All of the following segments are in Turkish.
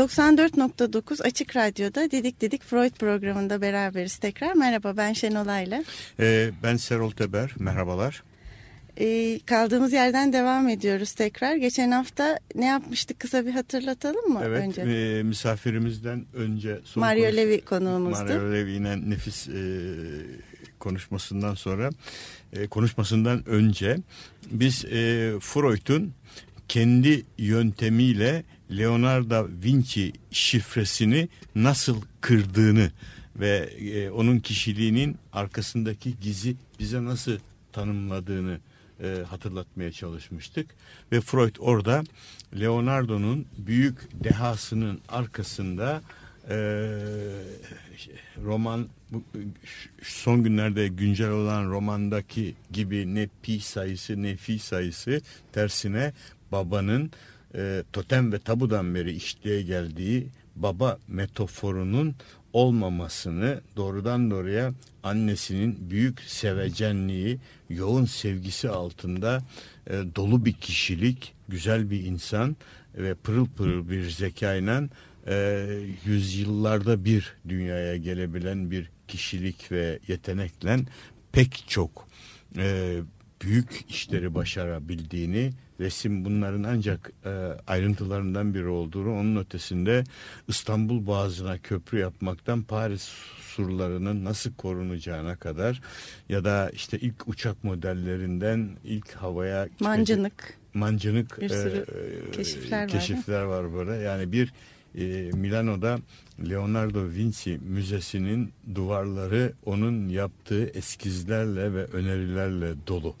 94.9 Açık Radyo'da Didik Didik Freud programında beraberiz tekrar. Merhaba ben Şenolay'la. Ee, ben Serol Teber, merhabalar. Ee, kaldığımız yerden devam ediyoruz tekrar. Geçen hafta ne yapmıştık kısa bir hatırlatalım mı evet, önce? Evet, misafirimizden önce... Son Mario konuş... Levi konuğumuzdu. Mario Levi'nin nefis e, konuşmasından sonra, e, konuşmasından önce biz e, Freud'un kendi yöntemiyle Leonardo Vinci şifresini nasıl kırdığını ve e, onun kişiliğinin arkasındaki gizi bize nasıl tanımladığını e, hatırlatmaya çalışmıştık. Ve Freud orada Leonardo'nun büyük dehasının arkasında e, roman bu, son günlerde güncel olan romandaki gibi ne pi sayısı ne fi sayısı tersine babanın e, totem ve tabudan beri işleye geldiği baba metaforunun olmamasını doğrudan doğruya annesinin büyük sevecenliği, yoğun sevgisi altında e, dolu bir kişilik, güzel bir insan ve pırıl pırıl bir zekayla e, yüzyıllarda bir dünyaya gelebilen bir kişilik ve yetenekle pek çok e, büyük işleri başarabildiğini resim bunların ancak e, ayrıntılarından biri olduğunu onun ötesinde İstanbul Boğazı'na köprü yapmaktan Paris surlarının nasıl korunacağına kadar ya da işte ilk uçak modellerinden ilk havaya mancınık mancınık bir sürü e, keşifler, keşifler var. var böyle yani bir e, Milano'da Leonardo Vinci Müzesi'nin duvarları onun yaptığı eskizlerle ve önerilerle dolu.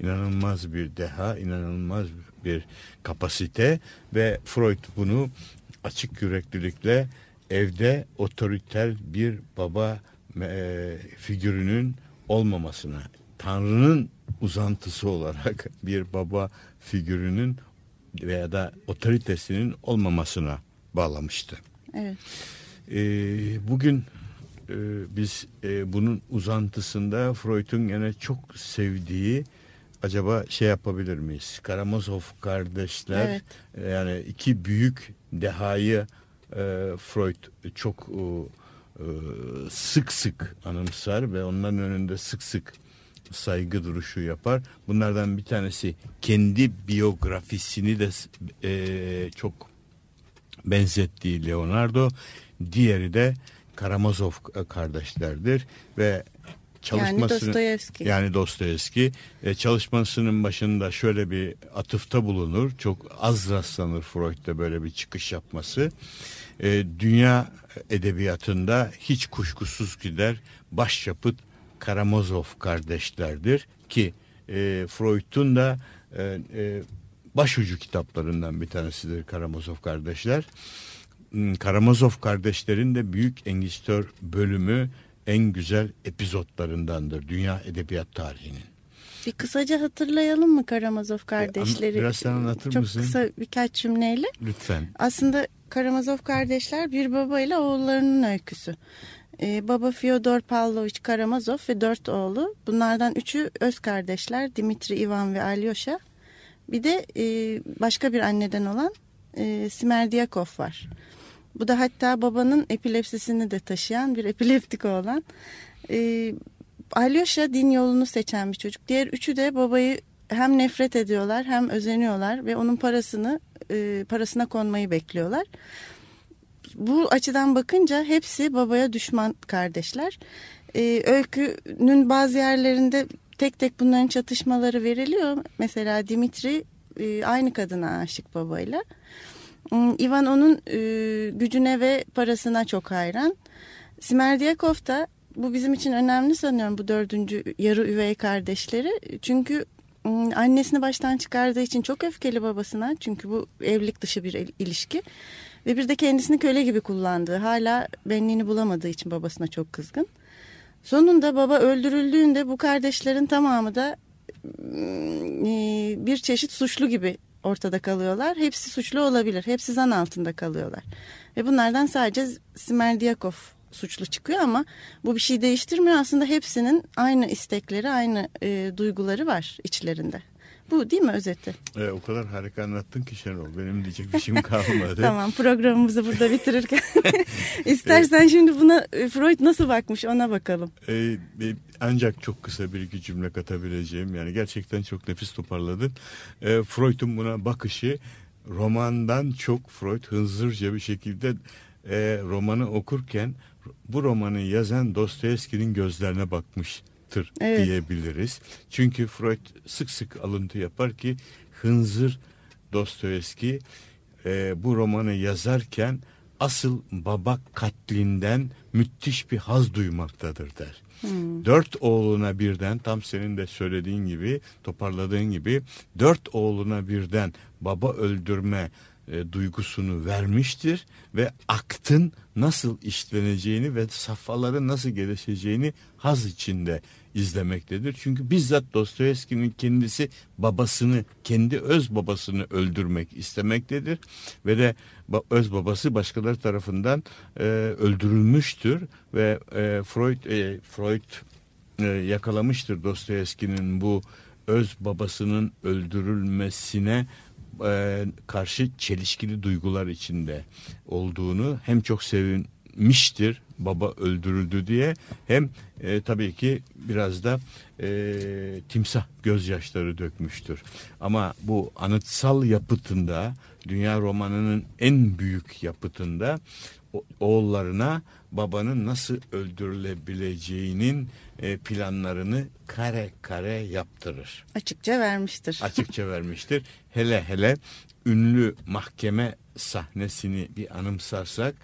İnanılmaz bir deha, inanılmaz bir kapasite ve Freud bunu açık yüreklilikle evde otoriter bir baba e, figürünün olmamasına, Tanrı'nın uzantısı olarak bir baba figürünün veya da otoritesinin olmamasına bağlamıştı. Evet. Ee, bugün e, biz e, bunun uzantısında Freud'un yine çok sevdiği acaba şey yapabilir miyiz? Karamazov kardeşler evet. E, yani iki büyük dehayı e, Freud çok e, e, sık sık anımsar ve onların önünde sık sık saygı duruşu yapar. Bunlardan bir tanesi kendi biyografisini de e, çok benzettiği Leonardo, diğeri de Karamazov kardeşlerdir ve çalışmasını yani Dostoyevski. Yani Dostoyevski e, çalışmasının başında şöyle bir atıfta bulunur. Çok az rastlanır Freud'da böyle bir çıkış yapması. E, dünya edebiyatında hiç kuşkusuz gider başyapıt Karamazov kardeşlerdir ki e, Freud'un da e, e, başucu kitaplarından bir tanesidir Karamazov kardeşler. Hmm, Karamazov kardeşlerin de Büyük Engistör bölümü en güzel epizotlarındandır dünya edebiyat tarihinin. Bir kısaca hatırlayalım mı Karamazov e, kardeşleri? Biraz sen anlatır Çok mısın? Çok kısa birkaç cümleyle. Lütfen. Aslında Karamazov kardeşler bir baba ile oğullarının öyküsü. Ee, baba Fyodor Pavlovich Karamazov ve dört oğlu. Bunlardan üçü öz kardeşler Dimitri, Ivan ve Alyosha. Bir de e, başka bir anneden olan e, Smerdiyakov var. Bu da hatta babanın epilepsisini de taşıyan bir epileptik olan. E, Alyosha din yolunu seçen bir çocuk. Diğer üçü de babayı hem nefret ediyorlar hem özeniyorlar ve onun parasını e, parasına konmayı bekliyorlar. Bu açıdan bakınca hepsi babaya düşman kardeşler. E, öykünün bazı yerlerinde tek tek bunların çatışmaları veriliyor. Mesela Dimitri e, aynı kadına aşık babayla. Hmm, Ivan onun e, gücüne ve parasına çok hayran. Smerdiyakov da bu bizim için önemli sanıyorum bu dördüncü yarı üvey kardeşleri. Çünkü Hmm, Annesini baştan çıkardığı için çok öfkeli babasına. Çünkü bu evlilik dışı bir il- ilişki. Ve bir de kendisini köle gibi kullandığı, hala benliğini bulamadığı için babasına çok kızgın. Sonunda baba öldürüldüğünde bu kardeşlerin tamamı da bir çeşit suçlu gibi ortada kalıyorlar. Hepsi suçlu olabilir. Hepsi zan altında kalıyorlar. Ve bunlardan sadece Smerdiyakov suçlu çıkıyor ama bu bir şey değiştirmiyor. Aslında hepsinin aynı istekleri, aynı e, duyguları var içlerinde. Bu değil mi özeti? E, o kadar harika anlattın ki Şenol. Benim diyecek bir şeyim kalmadı. Tamam programımızı burada bitirirken. İstersen şimdi buna e, Freud nasıl bakmış ona bakalım. E, e, ancak çok kısa bir iki cümle katabileceğim. Yani gerçekten çok nefis toparladın. E, Freud'un buna bakışı romandan çok Freud hınzırca bir şekilde e, romanı okurken bu romanı yazan Dostoyevski'nin gözlerine bakmıştır Evet. diyebiliriz. Çünkü Freud sık sık alıntı yapar ki hınzır Dostoyevski e, bu romanı yazarken asıl baba katlinden müthiş bir haz duymaktadır der. Dört oğluna birden tam senin de söylediğin gibi toparladığın gibi dört oğluna birden baba öldürme e, duygusunu vermiştir ve aktın nasıl işleneceğini ve safhaların nasıl gelişeceğini haz içinde izlemektedir. Çünkü bizzat Dostoyevski'nin kendisi babasını, kendi öz babasını öldürmek istemektedir ve de öz babası başkaları tarafından e, öldürülmüştür ve e, Freud e, Freud e, yakalamıştır Dostoyevski'nin bu öz babasının öldürülmesine e, karşı çelişkili duygular içinde olduğunu hem çok sevinmiştir baba öldürüldü diye hem e, tabii ki biraz da e, timsah gözyaşları dökmüştür. Ama bu anıtsal yapıtında dünya romanının en büyük yapıtında oğullarına babanın nasıl öldürülebileceğinin e, planlarını kare kare yaptırır Açıkça vermiştir. açıkça vermiştir. Hele hele ünlü mahkeme sahnesini bir anımsarsak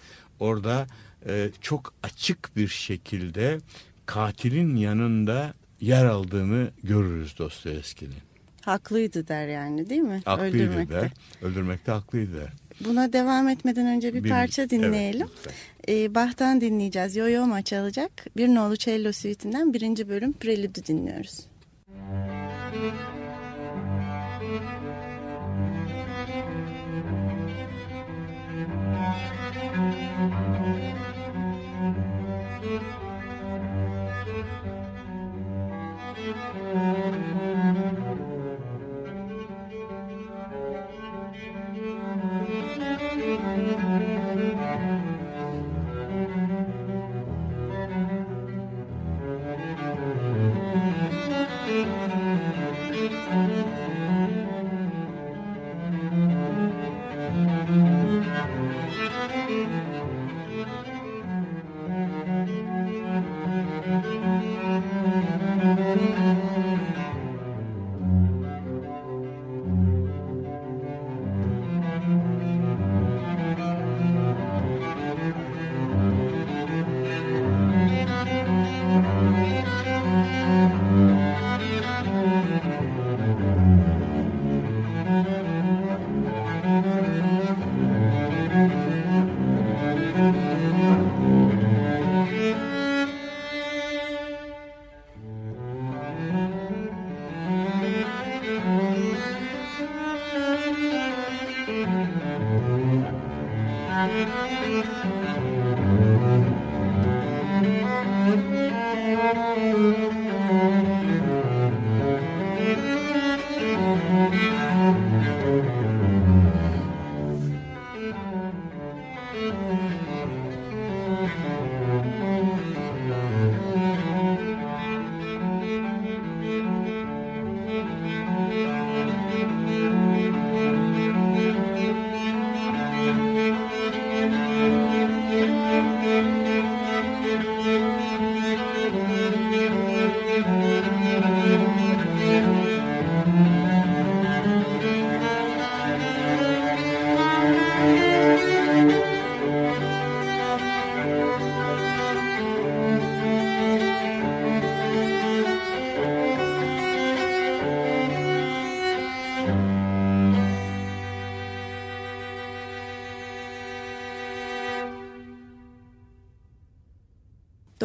orada e, çok açık bir şekilde katilin yanında yer aldığını görürüz Dostoyevski'nin. Haklıydı der yani değil mi? Haklıydı Öldürmekte. der. Öldürmekte haklıydı der. Buna devam etmeden önce bir, Bir- parça evet, dinleyelim. lütfen. Ee, Bach'tan dinleyeceğiz. Yo-Yo Ma çalacak. Bir nolu cello suite'inden birinci bölüm Prelüdü dinliyoruz. Thank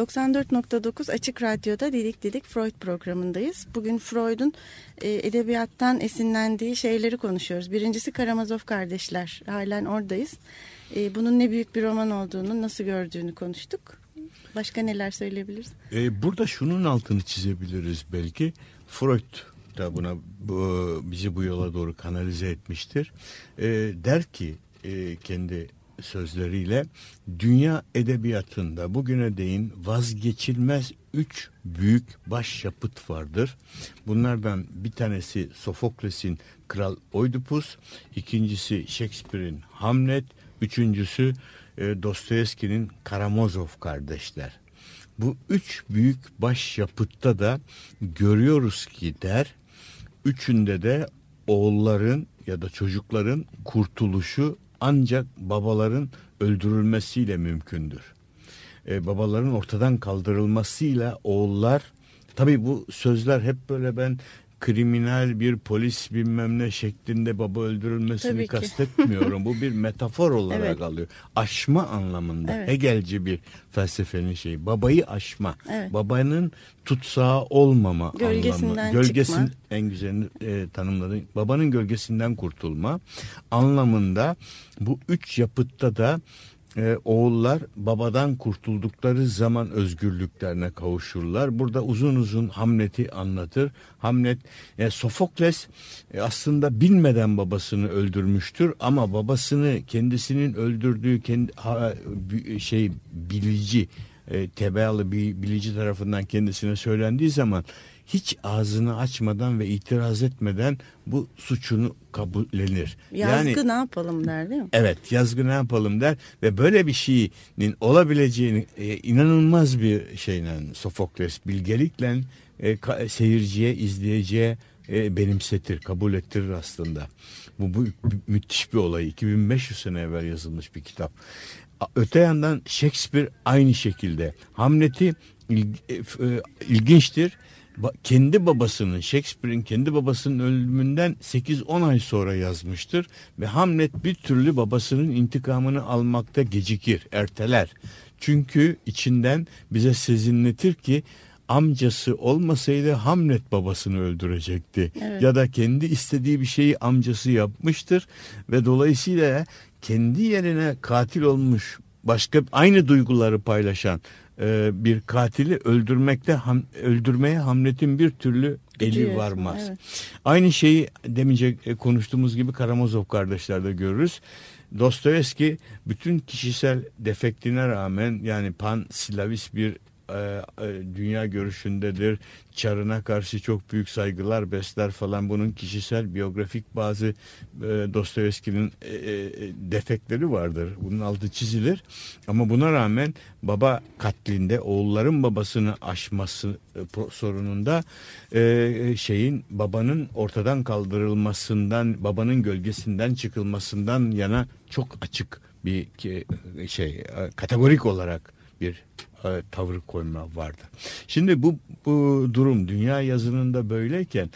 94.9 Açık Radyo'da Didik Didik Freud programındayız. Bugün Freud'un e, edebiyattan esinlendiği şeyleri konuşuyoruz. Birincisi Karamazov kardeşler. Halen oradayız. E, bunun ne büyük bir roman olduğunu, nasıl gördüğünü konuştuk. Başka neler söyleyebiliriz? E, burada şunun altını çizebiliriz belki. Freud da buna bu, bizi bu yola doğru kanalize etmiştir. E, der ki e, kendi sözleriyle dünya edebiyatında bugüne değin vazgeçilmez üç büyük başyapıt vardır. Bunlardan bir tanesi Sofokles'in Kral Oidipus, ikincisi Shakespeare'in Hamlet, üçüncüsü e, Dostoyevski'nin Karamazov kardeşler. Bu üç büyük başyapıtta da görüyoruz ki der, üçünde de oğulların ya da çocukların kurtuluşu ancak babaların öldürülmesiyle mümkündür. Ee, babaların ortadan kaldırılmasıyla oğullar tabii bu sözler hep böyle ben kriminal bir polis bilmem ne şeklinde baba öldürülmesini Tabii ki. kastetmiyorum. Bu bir metafor olarak Evet. alıyor. Aşma anlamında. Evet. Hegelci bir felsefenin şeyi. Babayı aşma. Evet. Babanın tutsağı olmama Gölgesinden anlamı. Gölgesin çıkma. en güzelini e, tanımladı. Babanın gölgesinden kurtulma anlamında bu üç yapıtta da e, oğullar babadan kurtuldukları zaman özgürlüklerine kavuşurlar. Burada uzun uzun Hamlet'i anlatır. Hamlet, e, Sofokles e, aslında bilmeden babasını öldürmüştür ama babasını kendisinin öldürdüğü kendi ha, şey bilici e, tebalı bir bilici tarafından kendisine söylendiği zaman hiç ağzını açmadan ve itiraz etmeden bu suçunu kabullenir. Yazgı ne yapalım der değil mi? Evet yazgı ne yapalım der ve böyle bir şeyin olabileceğini e, inanılmaz bir şeyle Sofokles bilgelikle e, ka- seyirciye izleyiciye e, benimsetir kabul ettirir aslında. Bu, bu mü- müthiş bir olay 2500 sene evvel yazılmış bir kitap. Öte yandan Shakespeare aynı şekilde Hamlet'i il- e, e, ilginçtir. Ba- kendi babasının Shakespeare'in kendi babasının ölümünden 8-10 ay sonra yazmıştır ve Hamlet bir türlü babasının intikamını almakta gecikir, erteler. Çünkü içinden bize sezinletir ki amcası olmasaydı Hamlet babasını öldürecekti. Evet. Ya da kendi istediği bir şeyi amcası yapmıştır ve dolayısıyla kendi yerine katil olmuş başka aynı duyguları paylaşan e, bir katili öldürmekte ham, öldürmeye Hamlet'in bir türlü eli varmaz. evet. Aynı şeyi demince e, konuştuğumuz gibi Karamazov kardeşlerde görürüz. Dostoyevski bütün kişisel defektine rağmen yani pan Slavist bir dünya görüşündedir. Çarına karşı çok büyük saygılar besler falan. Bunun kişisel biyografik bazı e, Dostoyevski'nin e, e, defektleri vardır. Bunun altı çizilir. Ama buna rağmen baba katlinde oğulların babasını aşması e, sorununda e, şeyin babanın ortadan kaldırılmasından, babanın gölgesinden çıkılmasından yana çok açık bir şey e, kategorik olarak bir e, tavır koyma vardı. Şimdi bu, bu durum dünya yazınında böyleyken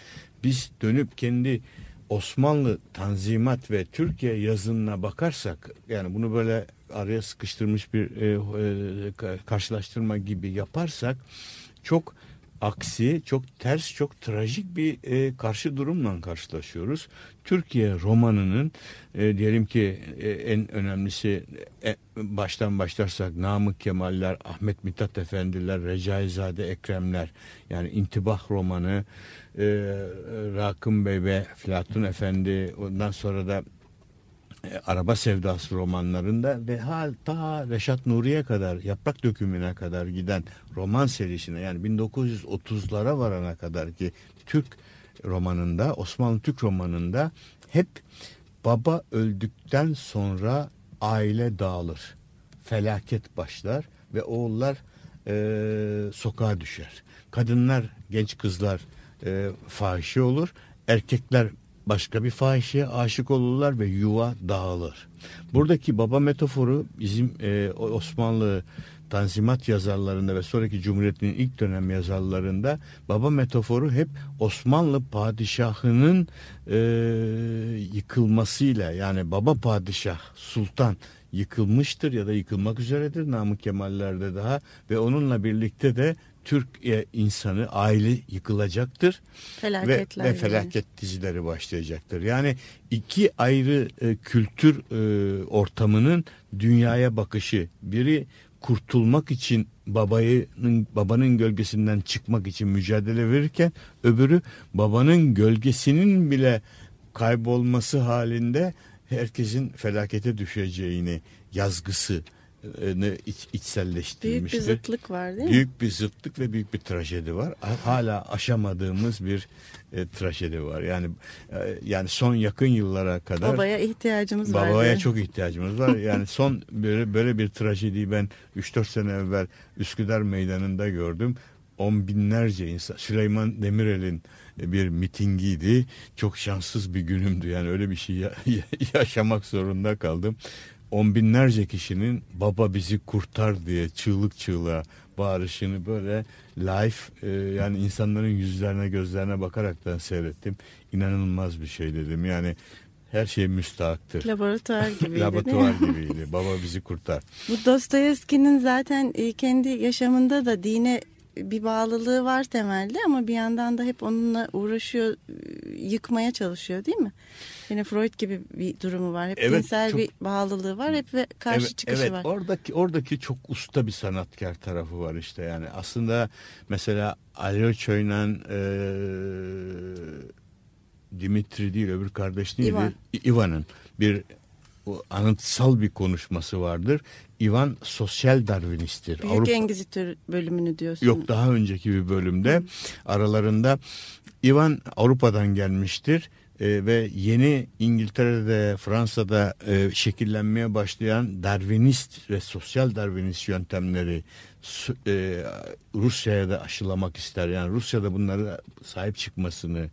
biz dönüp kendi Osmanlı Tanzimat ve Türkiye yazınına bakarsak yani bunu böyle araya sıkıştırmış bir e, e, ka- karşılaştırma gibi yaparsak çok aksi, çok ters, çok trajik bir e, karşı durumla karşılaşıyoruz. Türkiye romanının e, diyelim ki e, en önemlisi e, baştan başlarsak Namık Kemaller, Ahmet Mithat Efendiler, Recaizade Ekremler yani intibah romanı, e, Rakım Bey ve Flatun Efendi ondan sonra da e, Araba Sevdası romanlarında ve hatta Reşat Nuri'ye kadar yaprak dökümüne kadar giden roman serisine yani 1930'lara varana kadar ki Türk romanında Osmanlı Türk romanında hep baba öldükten sonra aile dağılır. Felaket başlar ve oğullar e, sokağa düşer. Kadınlar, genç kızlar e, fahişe olur. Erkekler başka bir fahişeye aşık olurlar ve yuva dağılır. Buradaki baba metaforu bizim e, Osmanlı Tanzimat yazarlarında ve sonraki Cumhuriyet'in ilk dönem yazarlarında baba metaforu hep Osmanlı padişahının e, yıkılmasıyla yani baba padişah sultan yıkılmıştır ya da yıkılmak üzeredir Namık Kemal'lerde daha ve onunla birlikte de Türk e, insanı aile yıkılacaktır ve, ve yani. felaket dizileri başlayacaktır. Yani iki ayrı e, kültür e, ortamının dünyaya bakışı biri kurtulmak için babanın babanın gölgesinden çıkmak için mücadele verirken öbürü babanın gölgesinin bile kaybolması halinde herkesin felakete düşeceğini yazgısı e, iç, Büyük içselleştirmiştir. bir zıtlık var değil mi? Büyük bir zıtlık ve büyük bir trajedi var. Hala aşamadığımız bir e, trajedi var. Yani e, yani son yakın yıllara kadar Babaya ihtiyacımız var. babaya çok ihtiyacımız var. Yani son böyle böyle bir trajediyi ben 3-4 sene evvel Üsküdar Meydanı'nda gördüm. On binlerce insan Süleyman Demirel'in bir mitingiydi. Çok şanssız bir günümdü. Yani öyle bir şey ya- yaşamak zorunda kaldım. On binlerce kişinin baba bizi kurtar diye çığlık çığlığa bağırışını böyle live e, yani insanların yüzlerine gözlerine bakaraktan seyrettim. İnanılmaz bir şey dedim. Yani her şey müstahaktır. Laboratuvar gibiydi Laboratuvar gibiydi. Baba bizi kurtar. Bu Dostoyevski'nin zaten e, kendi yaşamında da dine bir bağlılığı var temelde ama bir yandan da hep onunla uğraşıyor, e, yıkmaya çalışıyor değil mi? Yine Freud gibi bir durumu var. Hep Evet, dinsel çok- bir bağlılığı var hep ve karşı evet, çıkışı evet, var. Oradaki oradaki çok usta bir sanatkar tarafı var işte yani. Aslında mesela Alyoçoy'la e, Dimitri değil öbür kardeş neydi? İvan. İvan'ın bir anıtsal bir konuşması vardır. İvan sosyal darwinisttir. Büyük Avrupa- Engizitör bölümünü diyorsun. Yok daha önceki bir bölümde aralarında Ivan Avrupa'dan gelmiştir e, ve yeni İngiltere'de Fransa'da e, şekillenmeye başlayan Darwinist ve sosyal Darwinist yöntemleri e, Rusya'ya da aşılamak ister. Yani Rusya'da bunlara sahip çıkmasını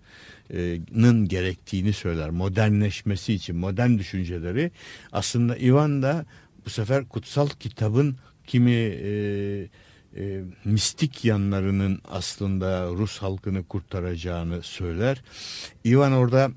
nın gerektiğini söyler. Modernleşmesi için modern düşünceleri aslında Ivan da bu sefer kutsal kitabın kimi e, e, mistik yanlarının aslında Rus halkını kurtaracağını söyler. Ivan orada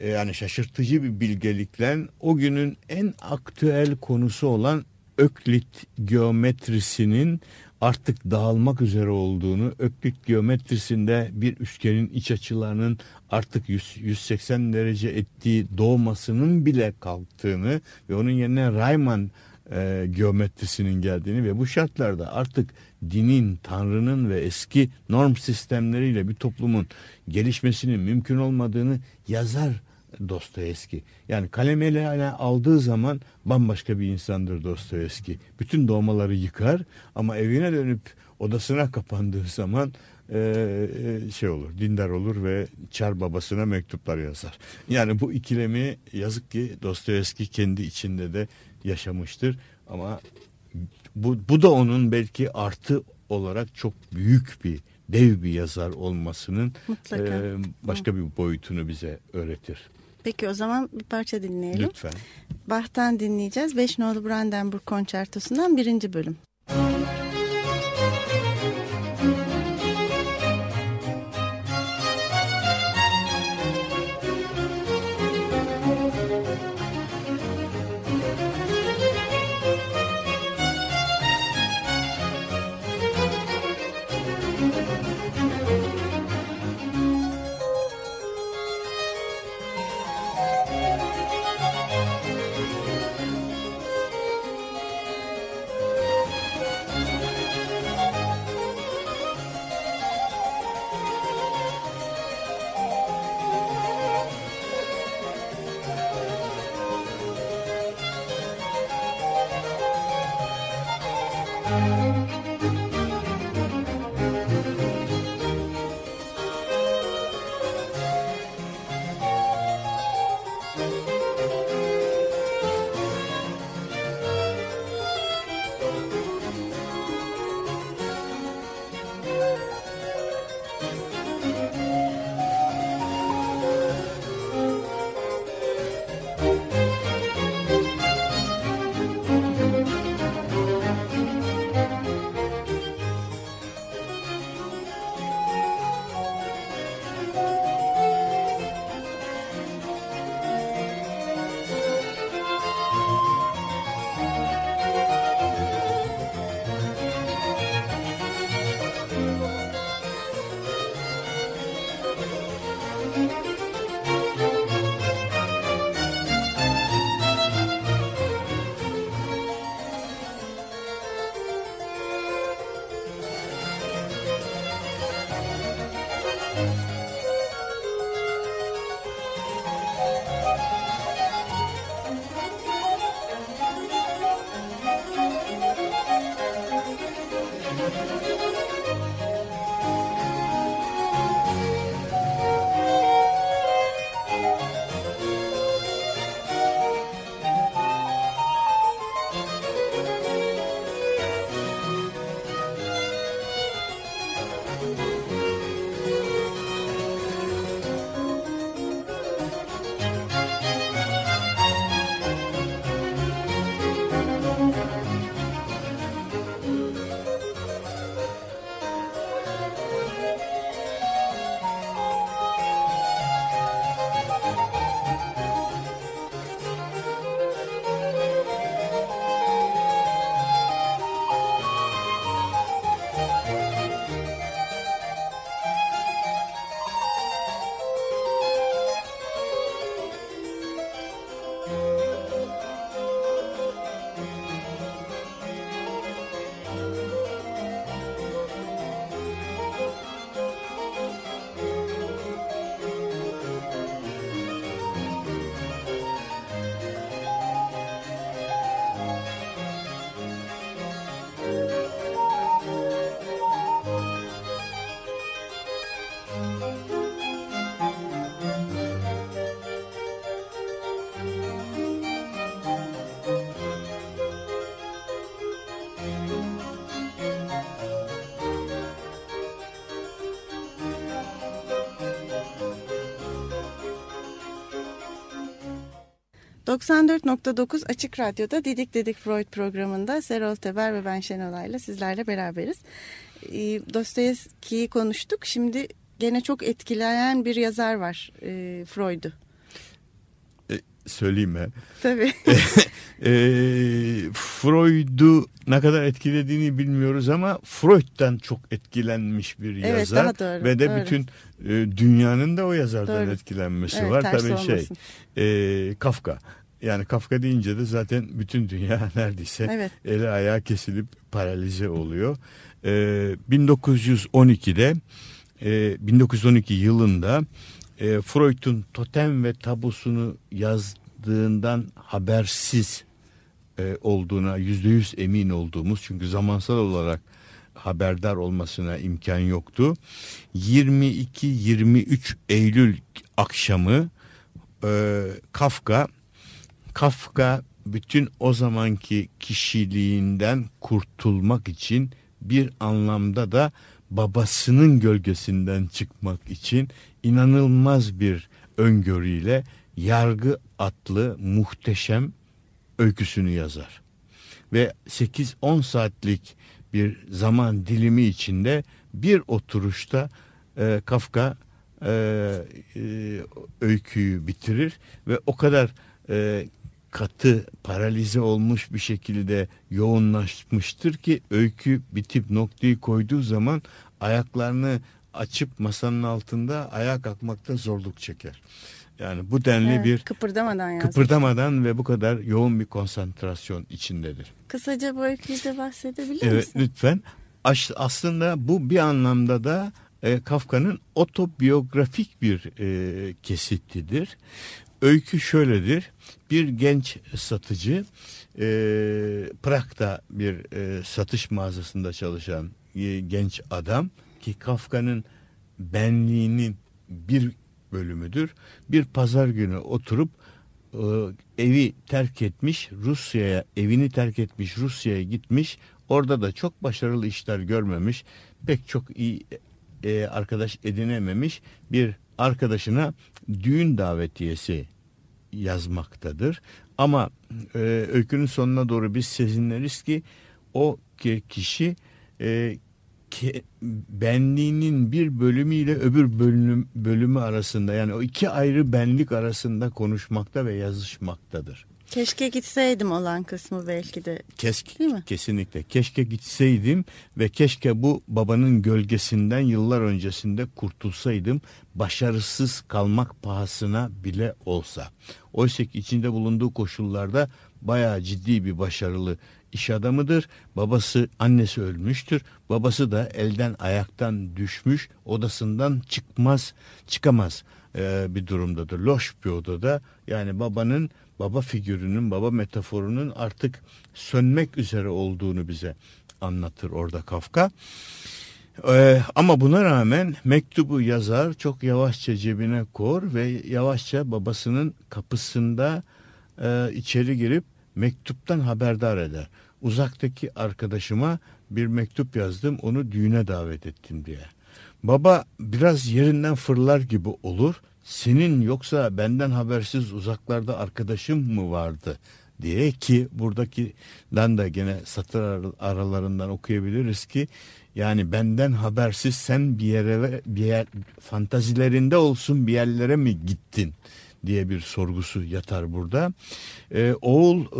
e, yani şaşırtıcı bir bilgelikle o günün en aktüel konusu olan Öklit geometrisinin artık dağılmak üzere olduğunu, Öklit geometrisinde bir üçgenin iç açılarının artık 100, 180 derece ettiği doğmasının bile kalktığını ve onun yerine Riemann e, geometrisinin geldiğini ve bu şartlarda artık dinin, tanrının ve eski norm sistemleriyle bir toplumun gelişmesinin mümkün olmadığını yazar Dostoyevski. Yani kalem eline aldığı zaman bambaşka bir insandır Dostoyevski. Bütün doğmaları yıkar ama evine dönüp odasına kapandığı zaman e, e, şey olur, dindar olur ve çar babasına mektuplar yazar. Yani bu ikilemi yazık ki Dostoyevski kendi içinde de yaşamıştır ama bu, bu da onun belki artı olarak çok büyük bir dev bir yazar olmasının Mutlaka. e, başka bir boyutunu bize öğretir. Peki o zaman bir parça dinleyelim. Lütfen. Bach'tan dinleyeceğiz. 5 nolu Brandenburg Konçertosu'ndan birinci bölüm. 94.9 Açık Radyo'da Didik Didik Freud programında Serol Teber ve ben Şenolay'la sizlerle beraberiz. E, Dostoyevski'yi konuştuk. Şimdi gene çok etkileyen bir yazar var e, Freud'u. E, söyleyeyim mi? Tabii. e, Freud'u ne kadar etkilediğini bilmiyoruz ama Freud'dan çok etkilenmiş bir Evet, yazar daha doğru, ve de doğru. bütün e, dünyanın da o yazardan Doğru. etkilenmesi Evet, var. Tabii şey olmasın. e, Kafka. Yani Kafka deyince de zaten bütün dünya neredeyse Evet. eli ayağı kesilip paralize oluyor. E, 1912'de e, 1912 yılında e, Freud'un Totem ve Tabusunu yazdığından habersiz e, olduğuna yüzde yüz emin olduğumuz çünkü zamansal olarak haberdar olmasına imkan yoktu. 22-23 Eylül akşamı e, Kafka Kafka bütün o zamanki kişiliğinden kurtulmak için bir anlamda da babasının gölgesinden çıkmak için inanılmaz bir öngörüyle yargı atlı muhteşem öyküsünü yazar. Ve 8-10 saatlik bir zaman dilimi içinde bir oturuşta e, Kafka e, e, öyküyü bitirir ve o kadar e, katı paralize olmuş bir şekilde yoğunlaşmıştır ki öykü bitip noktayı koyduğu zaman ayaklarını açıp masanın altında ayağa kalkmakta zorluk çeker. Yani bu denli Evet, bir kıpırdamadan yazmış. kıpırdamadan ve bu kadar yoğun bir konsantrasyon içindedir. Kısaca bu öyküyü de bahsedebilir Evet misin? lütfen. Aş- Aslında bu bir anlamda da e, Kafka'nın otobiyografik bir e, kesitidir. Öykü şöyledir. Bir genç satıcı e, Prag'da bir e, satış mağazasında çalışan e, genç adam ki Kafka'nın benliğinin bir bölümüdür. Bir pazar günü oturup e, evi terk etmiş Rusya'ya evini terk etmiş Rusya'ya gitmiş. Orada da çok başarılı işler görmemiş. Pek çok iyi e, arkadaş edinememiş bir arkadaşına düğün davetiyesi yazmaktadır. Ama e, öykünün sonuna doğru biz sezinleriz ki o ki- kişi benliğinin bir bölümüyle öbür bölüm, bölümü arasında yani o iki ayrı benlik arasında konuşmakta ve yazışmaktadır. Keşke gitseydim olan kısmı belki de. Keşke, Değil mi? kesinlikle. Keşke gitseydim ve keşke bu babanın gölgesinden yıllar öncesinde kurtulsaydım. Başarısız kalmak pahasına bile olsa. Oysa ki içinde bulunduğu koşullarda bayağı ciddi bir başarılı iş adamıdır. Babası, annesi ölmüştür. Babası da elden ayaktan düşmüş, odasından çıkmaz, çıkamaz e, bir durumdadır. Loş bir odada. Yani babanın baba figürünün, baba metaforunun artık sönmek üzere olduğunu bize anlatır orada Kafka. Ee, ama buna rağmen mektubu yazar çok yavaşça cebine kor ve yavaşça babasının kapısında e, içeri girip mektuptan haberdar eder. Uzaktaki arkadaşıma bir mektup yazdım onu düğüne davet ettim diye. Baba biraz yerinden fırlar gibi olur. Senin yoksa benden habersiz uzaklarda arkadaşım mı vardı diye ki buradakinden de gene satır ar- aralarından okuyabiliriz ki yani benden habersiz sen bir yere bir yer fantazilerinde olsun bir yerlere mi gittin diye bir sorgusu yatar burada. Ee, oğul e,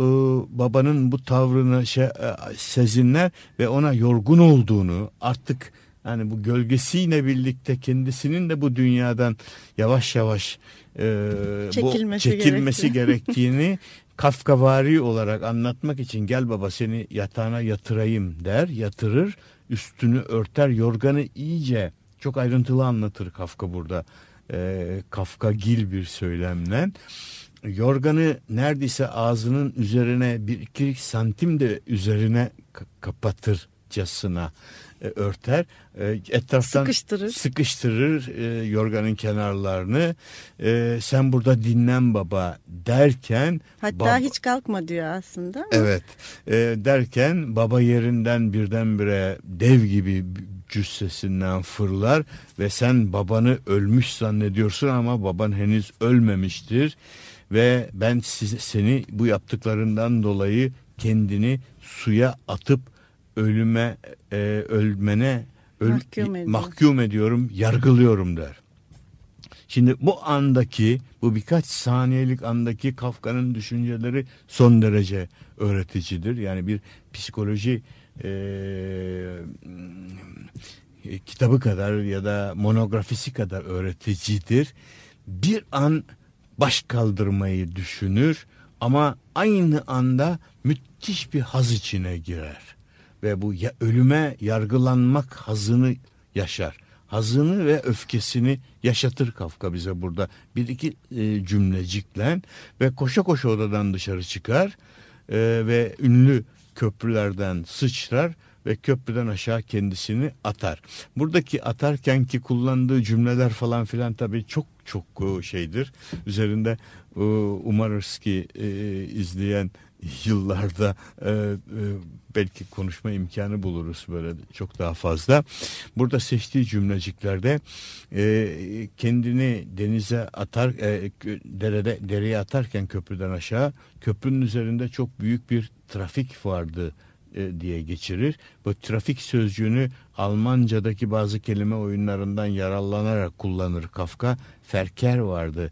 babanın bu tavrını şey, e, sezinler ve ona yorgun olduğunu artık yani bu gölgesiyle birlikte kendisinin de bu dünyadan yavaş yavaş e, Çekilmesi bu çekilmesi gerektiğini Kafkavari olarak anlatmak için gel baba seni yatağına yatırayım der yatırır üstünü örter yorganı iyice çok ayrıntılı anlatır Kafka burada e, Kafka gil bir söylemle yorganı neredeyse ağzının üzerine bir iki santim de üzerine ka- kapatırcasına e, örter E, etraftan Sıkıştırır. sıkıştırır e, yorganın kenarlarını E, sen burada dinlen baba derken Hatta baba- hiç kalkma diyor aslında. Evet e, derken baba yerinden birdenbire dev gibi cüssesinden fırlar ve sen babanı ölmüş zannediyorsun ama baban henüz ölmemiştir ve ben size, seni bu yaptıklarından dolayı kendini suya atıp ölüme e, ölmene öl, Mahkum ediyorum. mahkum ediyorum, yargılıyorum der. Şimdi bu andaki, bu birkaç saniyelik andaki Kafka'nın düşünceleri son derece öğreticidir. Yani bir psikoloji e, kitabı kadar ya da monografisi kadar öğreticidir. Bir an baş kaldırmayı düşünür ama aynı anda müthiş bir haz içine girer. Ve bu ya, ölüme yargılanmak hazını yaşar. Hazını ve öfkesini yaşatır Kafka bize burada. Bir iki e, cümlecikle ve koşa koşa odadan dışarı çıkar e, ve ünlü köprülerden sıçrar ve köprüden aşağı kendisini atar. Buradaki atarken ki kullandığı cümleler falan filan tabii çok çok e, şeydir. Üzerinde e, umarız ki e, izleyen yıllarda e, e, belki konuşma imkanı buluruz böyle çok daha fazla. Burada seçtiği cümleciklerde e, kendini denize atar e, derede dereye atarken köprüden aşağı köprünün üzerinde çok büyük bir trafik vardı e, diye geçirir. Bu trafik sözcüğünü Almanca'daki bazı kelime oyunlarından yararlanarak kullanır Kafka. Ferker vardı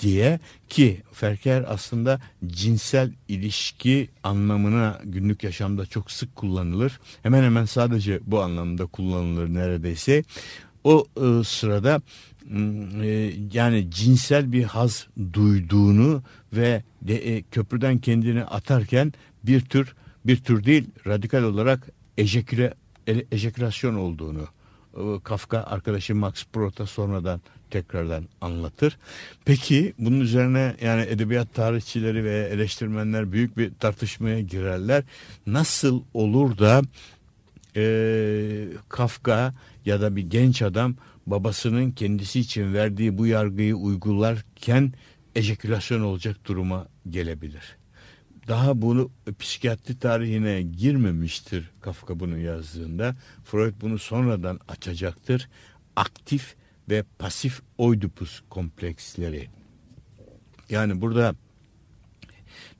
diye ki ferker aslında cinsel ilişki anlamına günlük yaşamda çok sık kullanılır. Hemen hemen sadece bu anlamda kullanılır neredeyse. O e, sırada e, yani cinsel bir haz duyduğunu ve de, e, köprüden kendini atarken bir tür bir tür değil radikal olarak ejeküle, e, ejekülasyon olduğunu e, Kafka arkadaşı Max Prout'a sonradan tekrardan anlatır. Peki bunun üzerine yani edebiyat tarihçileri ve eleştirmenler büyük bir tartışmaya girerler. Nasıl olur da e, Kafka ya da bir genç adam babasının kendisi için verdiği bu yargıyı uygularken ejekülasyon olacak duruma gelebilir? daha bunu psikiyatri tarihine girmemiştir Kafka bunu yazdığında. Freud bunu sonradan açacaktır. Aktif ve pasif oidipus kompleksleri. Yani burada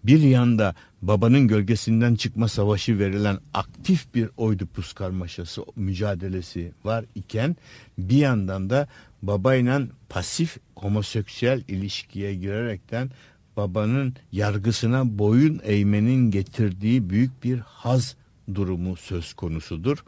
bir yanda babanın gölgesinden çıkma savaşı verilen aktif bir oidipus karmaşası mücadelesi var iken bir yandan da babayla pasif homoseksüel ilişkiye girerekten babanın yargısına boyun eğmenin getirdiği büyük bir haz durumu söz konusudur.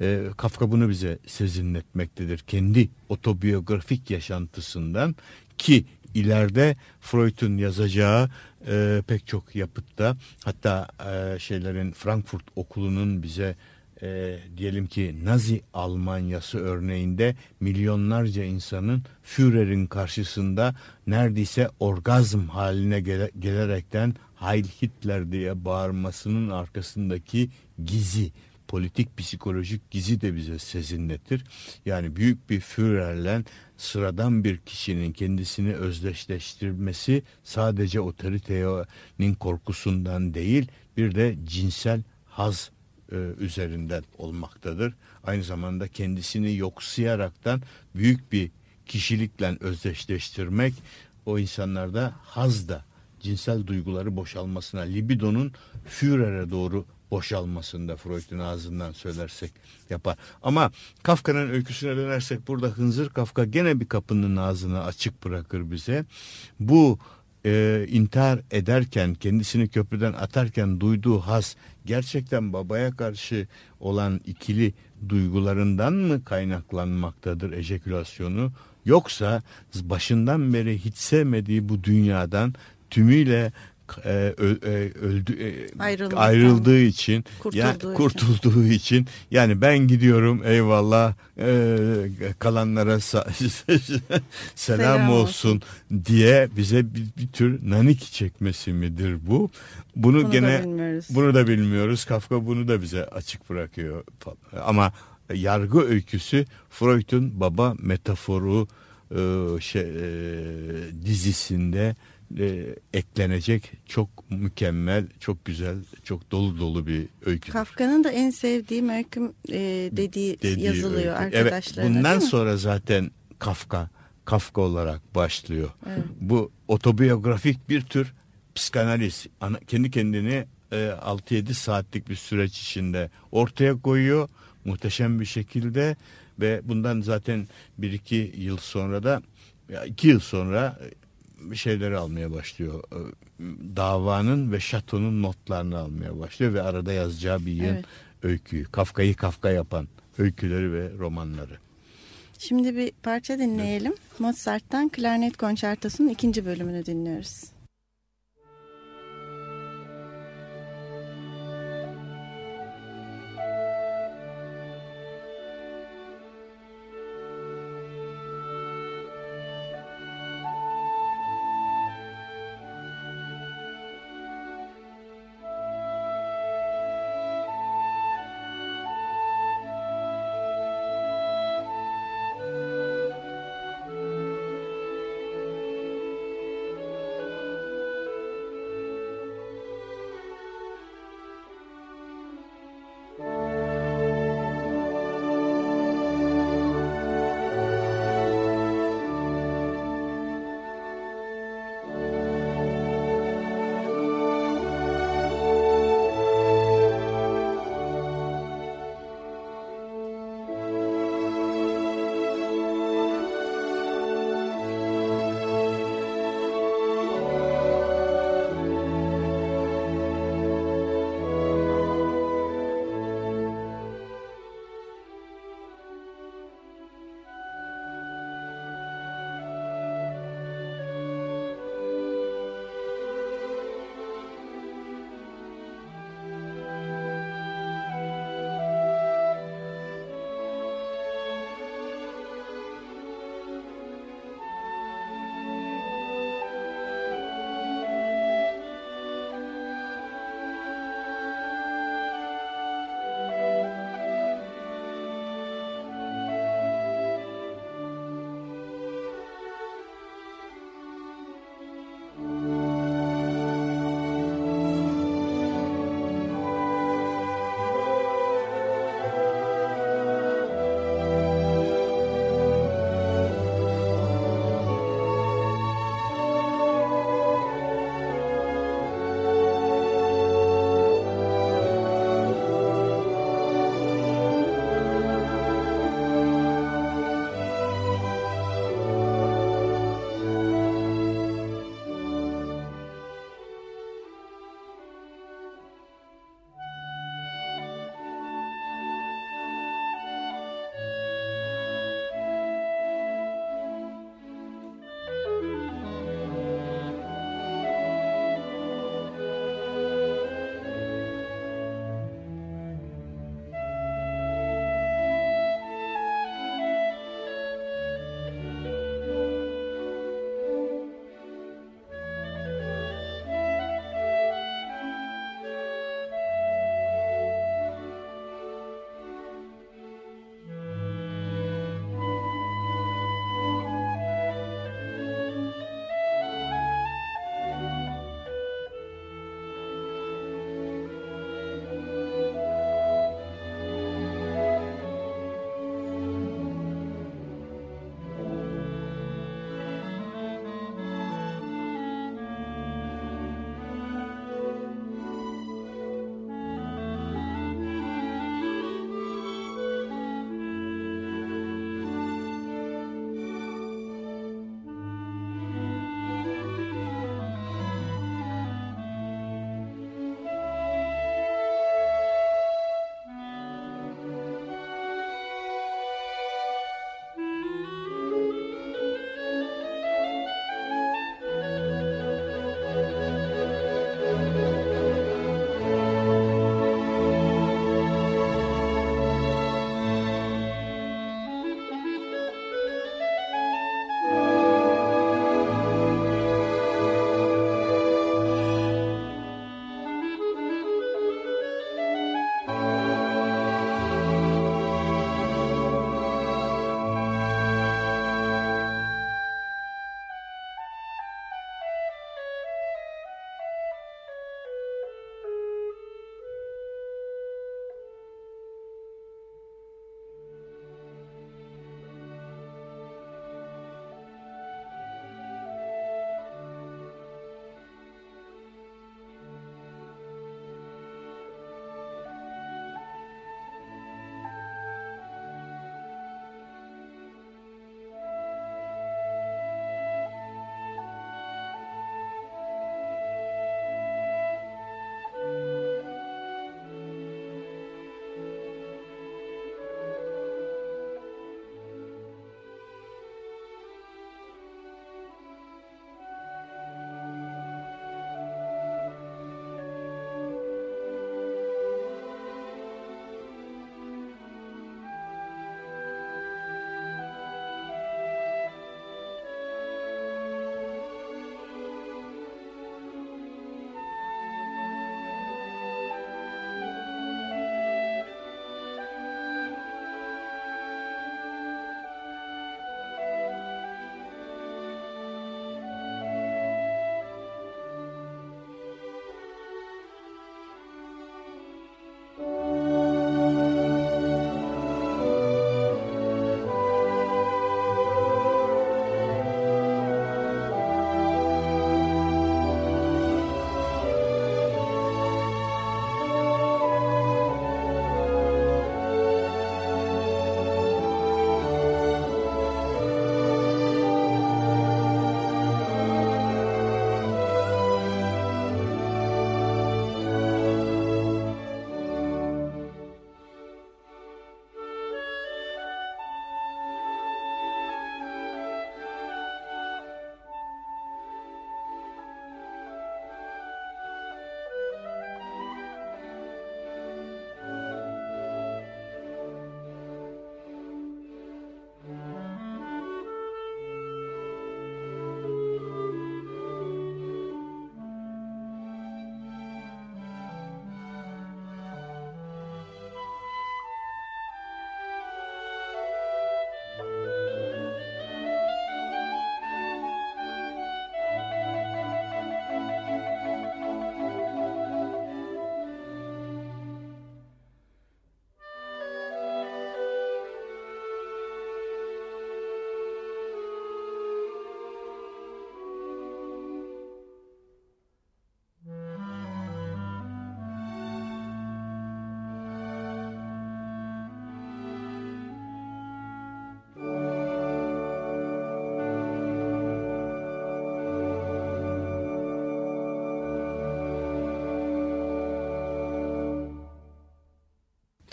E, Kafka bunu bize sezinletmektedir. Kendi otobiyografik yaşantısından ki ileride Freud'un yazacağı e, pek çok yapıtta hatta e, şeylerin Frankfurt okulunun bize e, diyelim ki Nazi Almanyası örneğinde milyonlarca insanın Führer'in karşısında neredeyse orgazm haline gele, gelerekten Heil Hitler diye bağırmasının arkasındaki gizi politik psikolojik gizi de bize sezinletir. Yani büyük bir Führer'le sıradan bir kişinin kendisini özdeşleştirmesi sadece otoritenin korkusundan değil bir de cinsel haz e, üzerinden olmaktadır. Aynı zamanda kendisini yoksayaraktan büyük bir kişilikle özdeşleştirmek o insanlarda haz da cinsel duyguları boşalmasına, libidonun Führer'e doğru boşalmasında Freud'un ağzından söylersek yapar. Ama Kafka'nın öyküsüne dönersek burada Hınzır Kafka gene bir kapının ağzını açık bırakır bize. Bu e, intihar ederken kendisini köprüden atarken duyduğu has gerçekten babaya karşı olan ikili duygularından mı kaynaklanmaktadır ejekülasyonu yoksa başından beri hiç sevmediği bu dünyadan tümüyle e, e, öldü e, ayrıldığı için kurtulduğu, ya, için. kurtulduğu için yani ben gidiyorum eyvallah e, kalanlara selam, selam olsun, olsun diye bize bir, bir tür nanik çekmesi midir bu? Bunu, bunu gene da bunu da bilmiyoruz. Kafka bunu da bize açık bırakıyor. Ama yargı öyküsü Freud'un baba metaforu e, şey, e, dizisinde e, eklenecek çok mükemmel, çok güzel, çok dolu dolu bir öykü. Kafka'nın da en sevdiğim öyküm e, dediği, dediği yazılıyor öykü. arkadaşlarına. Evet, bundan sonra zaten Kafka Kafka olarak başlıyor. Bu otobiyografik bir tür psikanaliz. Ana- kendi kendini e, 6-7 saatlik bir süreç içinde ortaya koyuyor. Muhteşem bir şekilde ve bundan zaten 1-2 yıl sonra da 2 yıl sonra bir şeyleri almaya başlıyor. E, Davanın ve şatonun notlarını almaya başlıyor ve arada yazacağı bir yıl Evet. öyküyü. Kafka'yı Kafka yapan öyküleri ve romanları. Şimdi bir parça dinleyelim. Mozart'tan Klarnet Konçertosu'nun ikinci bölümünü dinliyoruz.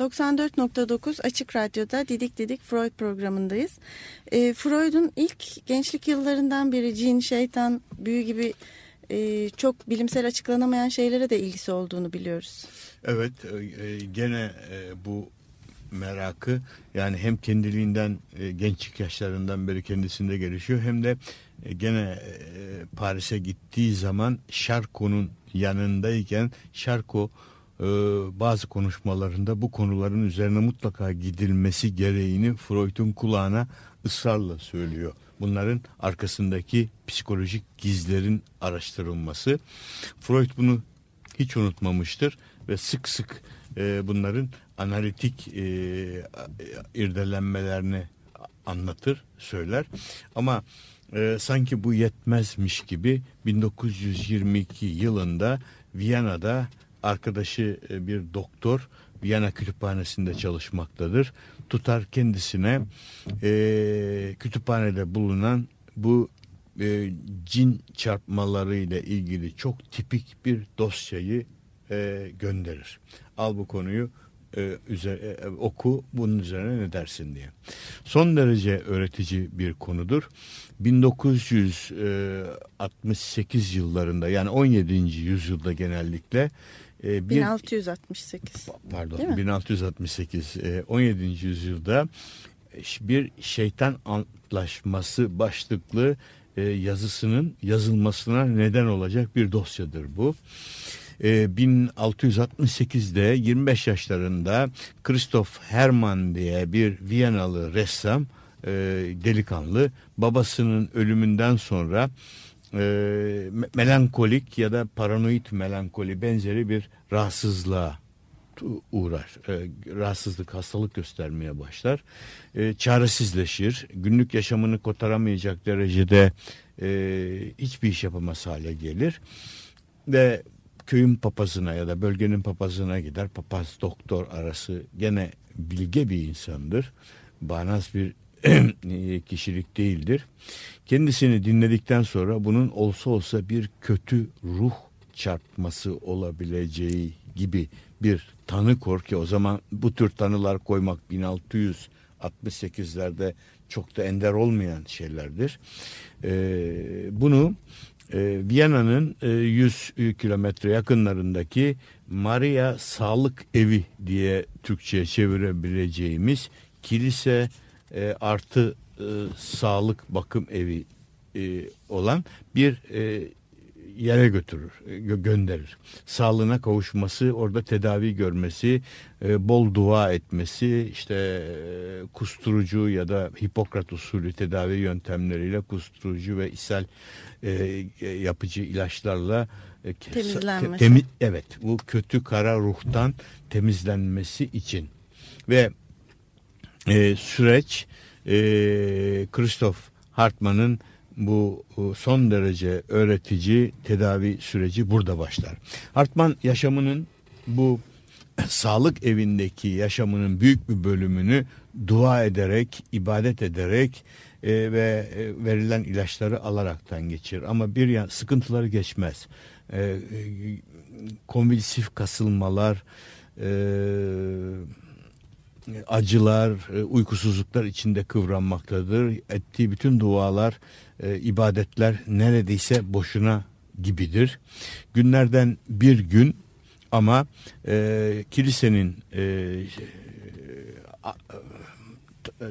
94.9 Açık Radyo'da Didik Didik Freud programındayız. E, Freud'un ilk gençlik yıllarından beri cin, şeytan, büyü gibi e, çok bilimsel açıklanamayan şeylere de ilgisi olduğunu biliyoruz. Evet e, e gene e, bu merakı yani hem kendiliğinden e, gençlik yaşlarından beri kendisinde gelişiyor hem de e, gene e, Paris'e gittiği zaman Şarko'nun yanındayken Şarko e, bazı konuşmalarında bu konuların üzerine mutlaka gidilmesi gereğini Freud'un kulağına ısrarla söylüyor. Bunların arkasındaki psikolojik gizlerin araştırılması. Freud bunu hiç unutmamıştır ve sık sık e, bunların analitik e, irdelenmelerini anlatır, söyler. Ama e, sanki bu yetmezmiş gibi 1922 yılında Viyana'da arkadaşı e, bir doktor Viyana kütüphanesinde çalışmaktadır. Tutar kendisine e, kütüphanede bulunan bu e, cin çarpmaları ile ilgili çok tipik bir dosyayı e, gönderir. Al bu konuyu e, üzere, e, oku bunun üzerine ne dersin diye. Son derece öğretici bir konudur. 1968 yıllarında yani 17. yüzyılda genellikle e, bir, 1668 pardon 1668 e, 17. yüzyılda bir şeytan antlaşması başlıklı e, yazısının yazılmasına neden olacak bir dosyadır bu. 1668'de 25 yaşlarında Christoph Hermann diye bir Viyanalı ressam e, delikanlı babasının ölümünden sonra e, melankolik ya da paranoid melankoli benzeri bir rahatsızlığa uğrar. E, rahatsızlık, hastalık göstermeye başlar. E, çaresizleşir. Günlük yaşamını kotaramayacak derecede e, hiçbir iş yapamaz hale gelir. Ve köyün papazına ya da bölgenin papazına gider. Papaz doktor arası gene bilge bir insandır. Bağnaz bir kişilik değildir. Kendisini dinledikten sonra bunun olsa olsa bir kötü ruh çarpması olabileceği gibi bir tanı kor ki o zaman bu tür tanılar koymak 1668'lerde çok da ender olmayan şeylerdir. Ee, bunu e, Viyana'nın e, 100 kilometre yakınlarındaki Maria Sağlık Evi diye Türkçe'ye çevirebileceğimiz kilise e, artı e, sağlık bakım evi e, olan bir e, yere götürür, e, gö gönderir. Sağlığına kavuşması, orada tedavi görmesi, e, bol dua etmesi, işte e, kusturucu ya da Hipokrat usulü tedavi yöntemleriyle kusturucu ve ishal e, e yapıcı ilaçlarla e, temizlenmesi. Temi, evet, bu kötü kara ruhtan temizlenmesi için ve e, süreç e, Christoph Hartmann'ın bu son derece öğretici tedavi süreci burada başlar. Hartman yaşamının bu sağlık evindeki yaşamının büyük bir bölümünü dua ederek, ibadet ederek e, ve verilen ilaçları alaraktan geçirir. Ama bir yan sıkıntıları geçmez. E, konvülsif kasılmalar, e, acılar, e, uykusuzluklar içinde kıvranmaktadır. Ettiği bütün dualar, e, ibadetler neredeyse boşuna gibidir. Günlerden bir gün ama e, kilisenin e,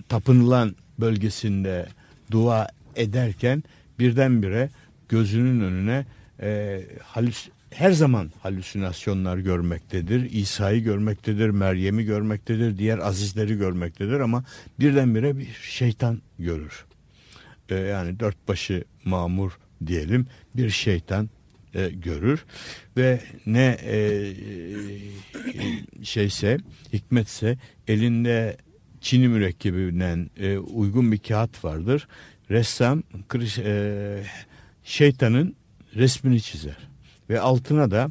tapınılan bölgesinde dua ederken birdenbire gözünün önüne e, halüs her zaman halüsinasyonlar görmektedir. İsa'yı görmektedir, Meryem'i görmektedir, diğer azizleri görmektedir ama birdenbire bir şeytan görür. Ee, yani dört başı mamur diyelim bir şeytan e, görür ve ne e, e şeyse hikmetse elinde Çin'i mürekkebinden e, uygun bir kağıt vardır. Ressam e, şeytanın resmini çizer ve altına da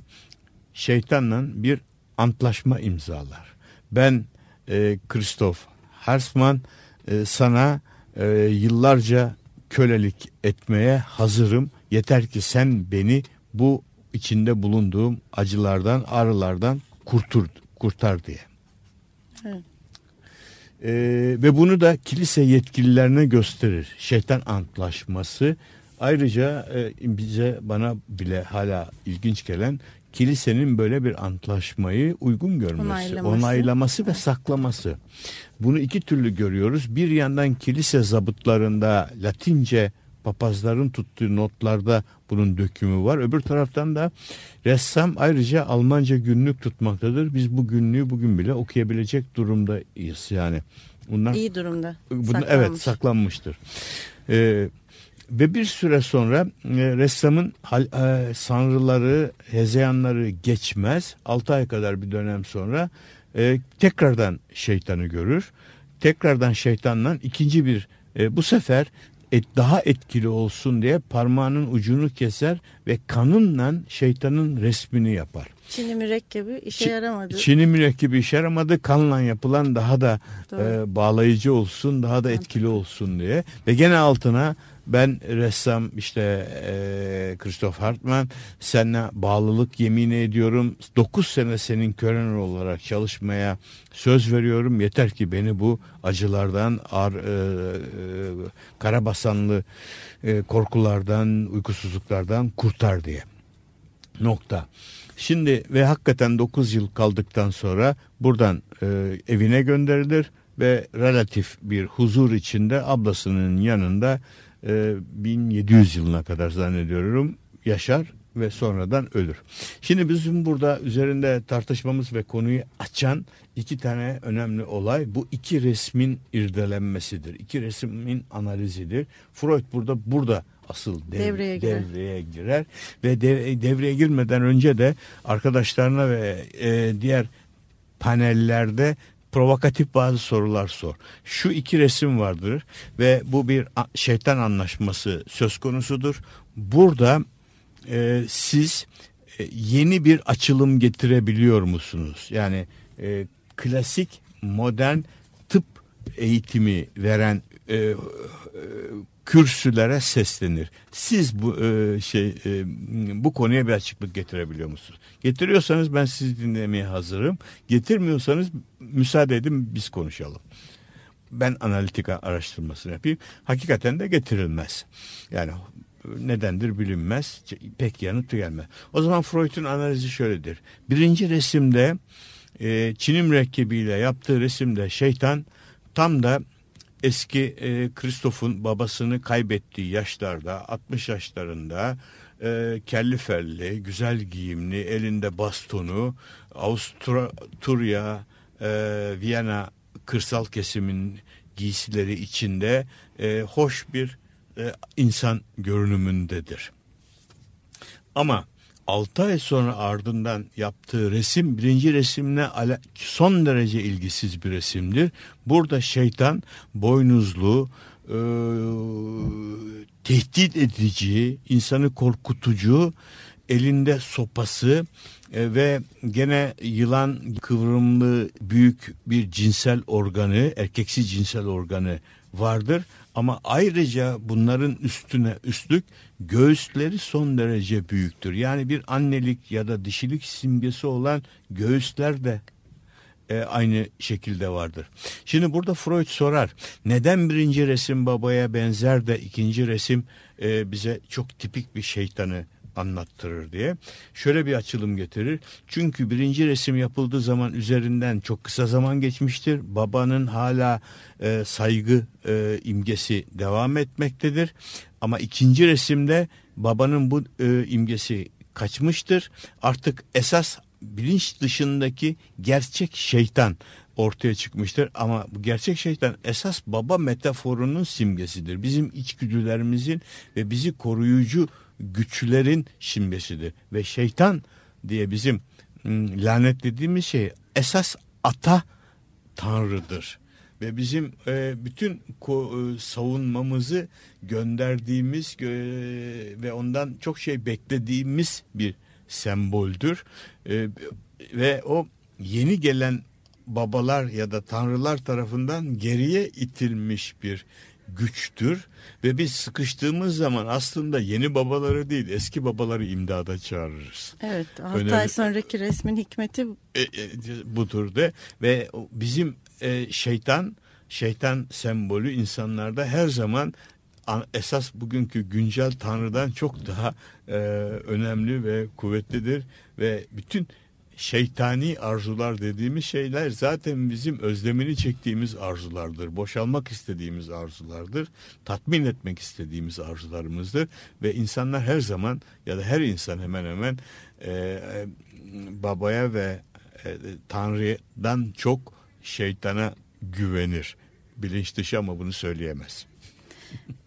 şeytanla bir antlaşma imzalar. Ben e, Christoph Hersman e, sana e, yıllarca kölelik etmeye hazırım. Yeter ki sen beni bu içinde bulunduğum acılardan, ağrılardan kurtur, kurtar diye. Evet. Ee, ve bunu da kilise yetkililerine gösterir. Şeytan antlaşması. Ayrıca e, bize bana bile hala ilginç gelen kilisenin böyle bir antlaşmayı uygun görmesi, Onaylaması. onaylaması ve saklaması. Bunu iki türlü görüyoruz. Bir yandan kilise zabıtlarında Latince papazların tuttuğu notlarda bunun dökümü var. Öbür taraftan da ressam ayrıca Almanca günlük tutmaktadır. Biz bu günlüğü bugün bile okuyabilecek durumdayız yani. Bunlar İyi durumda. bunu, saklanmış. evet saklanmıştır. Ee, ve bir süre sonra e, ressamın hal, e, sanrıları, hezeyanları geçmez. 6 ay kadar bir dönem sonra e, tekrardan şeytanı görür. Tekrardan şeytanla ikinci bir e, bu sefer et, daha etkili olsun diye parmağının ucunu keser ve kanınla şeytanın resmini yapar. Çin'i mürekkebi işe Çi- yaramadı. Çin'i mürekkebi işe yaramadı. Kanla yapılan daha da Doğru. e, bağlayıcı olsun, daha da etkili olsun diye. Ve gene altına ben ressam işte e, Christoph Hartmann seninle bağlılık yemin ediyorum. 9 sene senin kören olarak çalışmaya söz veriyorum. Yeter ki beni bu acılardan, ar, e, e, karabasanlı e, korkulardan, uykusuzluklardan kurtar diye. Nokta. Şimdi ve hakikaten 9 yıl kaldıktan sonra buradan e, evine gönderilir ve relatif bir huzur içinde ablasının yanında e, 1700 yılına kadar zannediyorum yaşar ve sonradan ölür. Şimdi bizim burada üzerinde tartışmamız ve konuyu açan iki tane önemli olay bu iki resmin irdelenmesidir. İki resmin analizidir. Freud burada burada asıl dev- Devreye girer. devreye girer ve dev- devreye girmeden önce de arkadaşlarına ve e, diğer panellerde provokatif bazı sorular sor. Şu iki resim vardır ve bu bir şeytan anlaşması söz konusudur. Burada e, siz e, yeni bir açılım getirebiliyor musunuz? Yani e, klasik modern tıp eğitimi veren e, e, kürsülere seslenir. Siz bu e, şey e, bu konuya bir açıklık getirebiliyor musunuz? Getiriyorsanız ben sizi dinlemeye hazırım. Getirmiyorsanız müsaade edin biz konuşalım. Ben analitik araştırmasını yapayım. Hakikaten de getirilmez. Yani nedendir bilinmez. Pek yanıt gelmez. O zaman Freud'un analizi şöyledir. Birinci resimde e, Çin'in mürekkebiyle yaptığı resimde şeytan tam da eski e, babasını kaybettiği yaşlarda 60 yaşlarında e, kelli felli, güzel giyimli, elinde bastonu, Avusturya, e, Viyana kırsal kesimin giysileri içinde e, hoş bir e, insan görünümündedir. Ama 6 ay sonra ardından yaptığı resim birinci resimle son derece ilgisiz bir resimdir. Burada şeytan boynuzlu, e, tehdit edici, insanı korkutucu, elinde sopası e, ve gene yılan kıvrımlı büyük bir cinsel organı, erkeksi cinsel organı vardır. Ama ayrıca bunların üstüne üstlük göğüsleri son derece büyüktür. Yani bir annelik ya da dişilik simgesi olan göğüsler de e, aynı şekilde vardır. Şimdi burada Freud sorar neden birinci resim babaya benzer de ikinci resim e, bize çok tipik bir şeytanı anlattırır diye. Şöyle bir açılım getirir. Çünkü birinci resim yapıldığı zaman üzerinden çok kısa zaman geçmiştir. Babanın hala e, saygı e, imgesi devam etmektedir. Ama ikinci resimde babanın bu e, imgesi kaçmıştır. Artık esas bilinç dışındaki gerçek şeytan ortaya çıkmıştır ama bu gerçek şeytan esas baba metaforunun simgesidir. Bizim içgüdülerimizin ve bizi koruyucu güçlerin simgesidir ve şeytan diye bizim ım, lanetlediğimiz şey esas ata tanrıdır. Ve bizim e, bütün ko- e, savunmamızı gönderdiğimiz gö- ve ondan çok şey beklediğimiz bir semboldür. E, ve o yeni gelen babalar ya da tanrılar tarafından geriye itilmiş bir güçtür ve biz sıkıştığımız zaman aslında yeni babaları değil eski babaları imdada çağırırız. Evet 6 Önemli. ay sonraki resmin hikmeti E, e, budur de ve bizim e, şeytan şeytan sembolü insanlarda her zaman an- esas bugünkü güncel tanrıdan çok daha e, önemli ve kuvvetlidir ve bütün şeytani arzular dediğimiz şeyler zaten bizim özlemini çektiğimiz arzulardır. Boşalmak istediğimiz arzulardır. Tatmin etmek istediğimiz arzularımızdır. Ve insanlar her zaman ya da her insan hemen hemen e, e, babaya ve e, Tanrı'dan çok şeytana güvenir. Bilinç dışı ama bunu söyleyemez.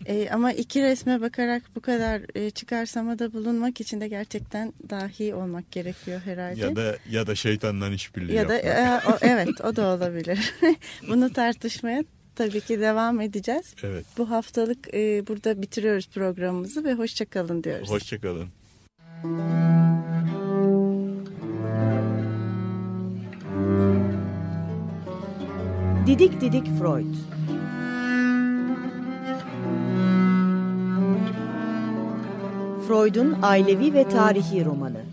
E, ama iki resme bakarak bu kadar e, çıkarsamada bulunmak için de gerçekten dahi olmak gerekiyor herhalde. Ya da ya da şeytandan işbirliği ya da yapmak. e, o- evet o da olabilir. Bunu tartışmaya tabii ki devam edeceğiz. Evet. Bu haftalık e, burada bitiriyoruz programımızı ve hoşçakalın diyoruz. Hoşçakalın. Didik Didik Freud Freud'un ailevi ve tarihi romanı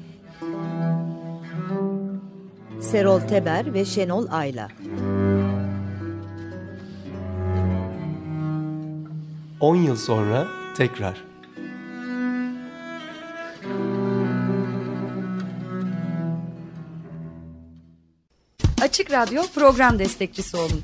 Serol Teber ve Şenol Ayla 10 yıl sonra tekrar. Açık Radyo program destekçisi olun.